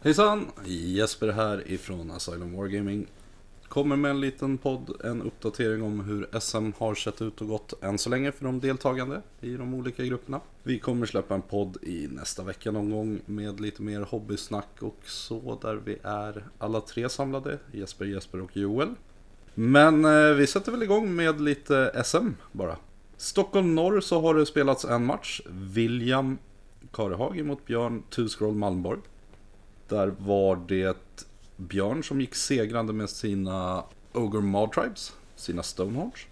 Hejsan! Jesper här ifrån Asylum Wargaming. Kommer med en liten podd, en uppdatering om hur SM har sett ut och gått än så länge för de deltagande i de olika grupperna. Vi kommer släppa en podd i nästa vecka någon gång med lite mer hobbysnack och så där vi är alla tre samlade, Jesper, Jesper och Joel. Men eh, vi sätter väl igång med lite SM bara. Stockholm Norr så har det spelats en match. William Karehag mot Björn Tuscroll Malmborg. Där var det Björn som gick segrande med sina Ogre Mod Tribes, sina Stonehorns.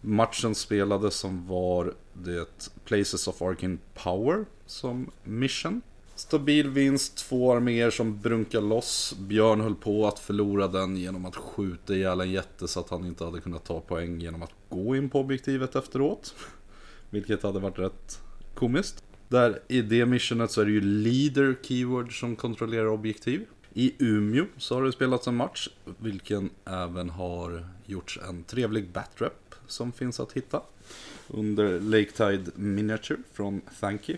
Matchen spelades som var det Places of Arcane Power som mission. Stabil vinst, två arméer som brunkar loss. Björn höll på att förlora den genom att skjuta ihjäl en jätte så att han inte hade kunnat ta poäng genom att gå in på objektivet efteråt. Vilket hade varit rätt komiskt. Där i det missionet så är det ju leader keyword som kontrollerar objektiv. I Umeå så har det spelats en match, vilken även har gjorts en trevlig batrap som finns att hitta. Under Lake Tide Miniature från Thanky.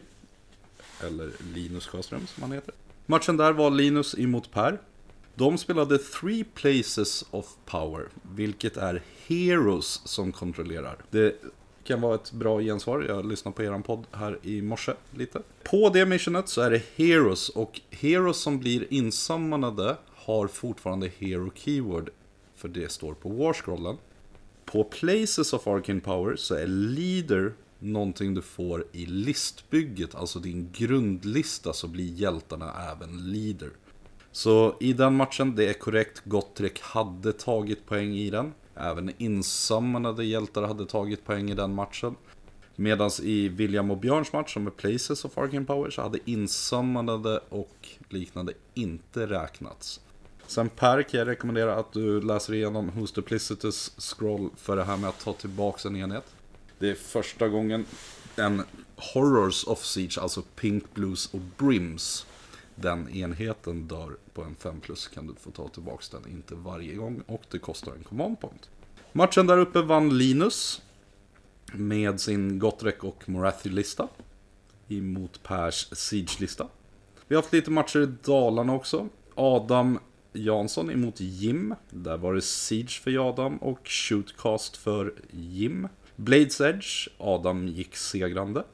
Eller Linus Sjöström som han heter. Matchen där var Linus emot Per. De spelade Three Places of Power, vilket är Heroes som kontrollerar. Det kan vara ett bra gensvar. Jag lyssnade på eran podd här i morse lite. På det missionet så är det Heroes och Heroes som blir insamlade har fortfarande Hero Keyword. För det står på Warscrollen. På Places of Arcane Power så är Leader någonting du får i listbygget, alltså din grundlista så blir hjältarna även leader. Så i den matchen, det är korrekt, Gottrek hade tagit poäng i den. Även insamlade hjältar hade tagit poäng i den matchen. Medan i William och Björns match, som är Places of Arcane Power, så hade insamlade och liknande inte räknats. Sen Per kan jag rekommendera att du läser igenom Who's Duplicitous Scroll för det här med att ta tillbaka en enhet. Det är första gången en Horrors of Siege, alltså Pink Blues och Brims. Den enheten dör på en 5 plus kan du få ta tillbaka den, inte varje gång. Och det kostar en command point. Matchen där uppe vann Linus. Med sin Gottrek och Morathi-lista. Emot Pers Siege-lista. Vi har haft lite matcher i Dalarna också. Adam Jansson emot Jim. Där var det Siege för Adam och Shootcast för Jim. Blades Edge, Adam gick segrande.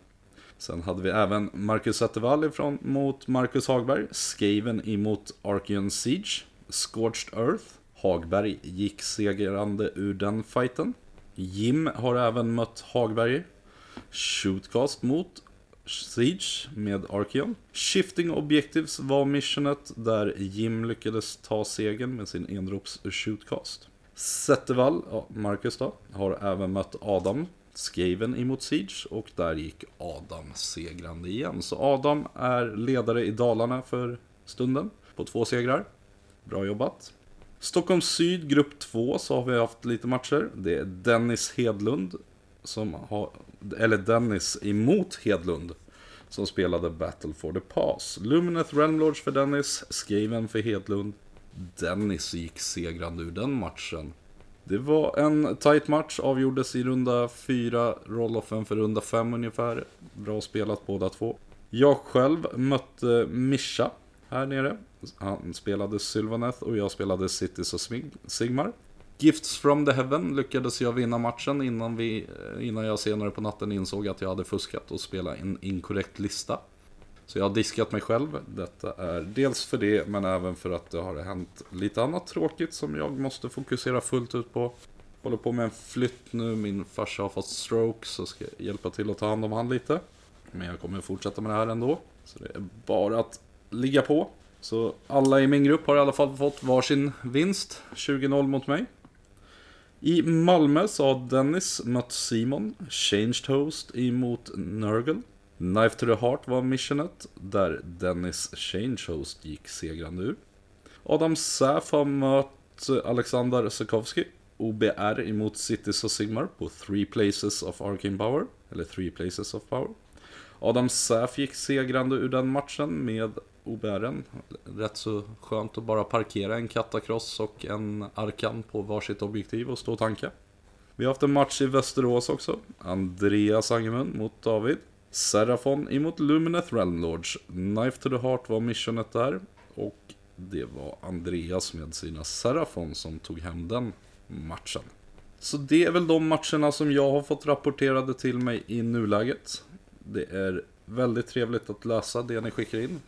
Sen hade vi även Marcus Zettervall från, mot Marcus Hagberg. Skaven emot Archeon Siege. Scorched Earth. Hagberg gick segrande ur den fighten. Jim har även mött Hagberg. Shootcast mot Siege med Archeon. Shifting Objectives var missionet där Jim lyckades ta segern med sin enrops shootcast. Zettervall, ja, Marcus då, har även mött Adam Skaven emot Siege och där gick Adam segrande igen. Så Adam är ledare i Dalarna för stunden på två segrar. Bra jobbat. Stockholm Syd, grupp 2, så har vi haft lite matcher. Det är Dennis Hedlund som har, eller Dennis emot Hedlund som spelade Battle for the Pass. Lumineth Realmlords för Dennis, Skaven för Hedlund. Dennis gick segrande ur den matchen. Det var en tight match, avgjordes i runda 4, rolloffen för runda 5 ungefär. Bra spelat båda två. Jag själv mötte Mischa här nere. Han spelade Sylvaneth och jag spelade Cities och Sigmar. Gifts from the Heaven lyckades jag vinna matchen innan, vi, innan jag senare på natten insåg att jag hade fuskat och spelat en inkorrekt lista. Så jag har diskat mig själv. Detta är dels för det, men även för att det har hänt lite annat tråkigt som jag måste fokusera fullt ut på. Håller på med en flytt nu, min farsa har fått stroke, så ska jag hjälpa till att ta hand om han lite. Men jag kommer fortsätta med det här ändå. Så det är bara att ligga på. Så alla i min grupp har i alla fall fått varsin vinst. 20-0 mot mig. I Malmö så har Dennis mött Simon. Changed Host emot Nurgle. Knife to the Heart var missionet, där Dennis Changehost gick segrande ur. Adam Säf har mött Alexander Sekowski. OBR emot Cities och Sigmar på Three Places of Arcane Power. Eller Three Places of Power. Adam Säf gick segrande ur den matchen med OBRen. Rätt så skönt att bara parkera en katakross och en arkan på varsitt objektiv och stå och tanka. Vi har haft en match i Västerås också. Andreas Angemund mot David. Serafon emot Lumineth Realmlords. Knife to the Heart var missionet där. och det var Andreas med sina Serafon som tog hem den matchen. Så det är väl de matcherna som jag har fått rapporterade till mig i nuläget. Det är väldigt trevligt att läsa det ni skickar in.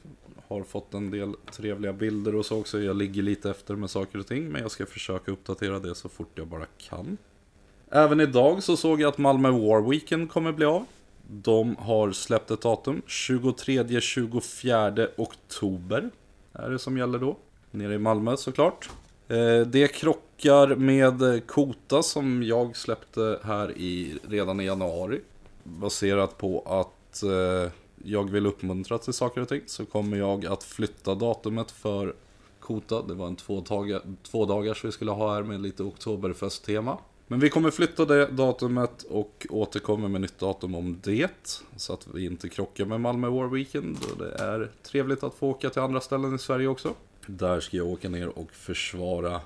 Har fått en del trevliga bilder och så också. Jag ligger lite efter med saker och ting, men jag ska försöka uppdatera det så fort jag bara kan. Även idag så såg jag att Malmö War Weekend kommer bli av. De har släppt ett datum, 23-24 oktober är det som gäller då. Nere i Malmö såklart. Eh, det krockar med Kota som jag släppte här i, redan i januari. Baserat på att eh, jag vill uppmuntra till saker och ting så kommer jag att flytta datumet för Kota. Det var en två, dagar, två dagars vi skulle ha här med lite Oktoberfest-tema. Men vi kommer flytta det datumet och återkommer med nytt datum om det. Så att vi inte krockar med Malmö War Weekend. Och det är trevligt att få åka till andra ställen i Sverige också. Där ska jag åka ner och försvara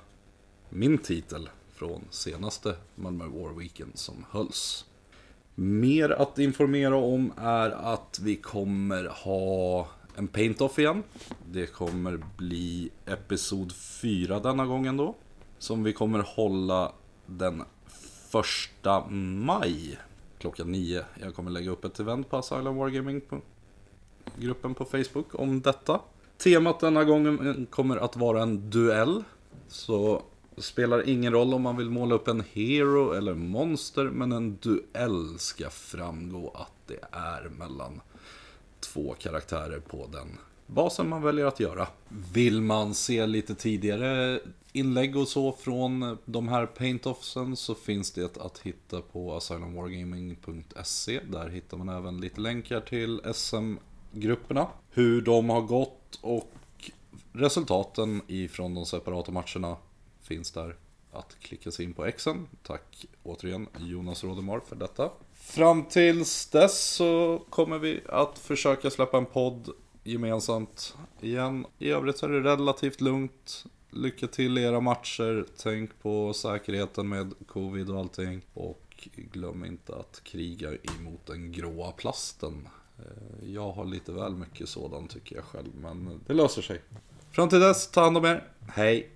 min titel från senaste Malmö War Weekend som hölls. Mer att informera om är att vi kommer ha en paint-off igen. Det kommer bli Episod 4 denna gången då. Som vi kommer hålla den första maj klockan nio. Jag kommer lägga upp ett event på Asylum Wargaming på gruppen på Facebook om detta. Temat denna gången kommer att vara en duell. Så det spelar ingen roll om man vill måla upp en hero eller monster, men en duell ska framgå att det är mellan två karaktärer på den basen man väljer att göra. Vill man se lite tidigare inlägg och så från de här paint-offsen så finns det att hitta på asylumwargaming.se. Där hittar man även lite länkar till SM-grupperna. Hur de har gått och resultaten ifrån de separata matcherna finns där att klicka sig in på Xen. Tack återigen Jonas Rodemar för detta. Fram tills dess så kommer vi att försöka släppa en podd gemensamt igen. I övrigt så är det relativt lugnt. Lycka till i era matcher. Tänk på säkerheten med covid och allting. Och glöm inte att kriga emot den gråa plasten. Eh, jag har lite väl mycket sådan tycker jag själv, men det löser sig. Fram till dess, ta hand om er. Hej!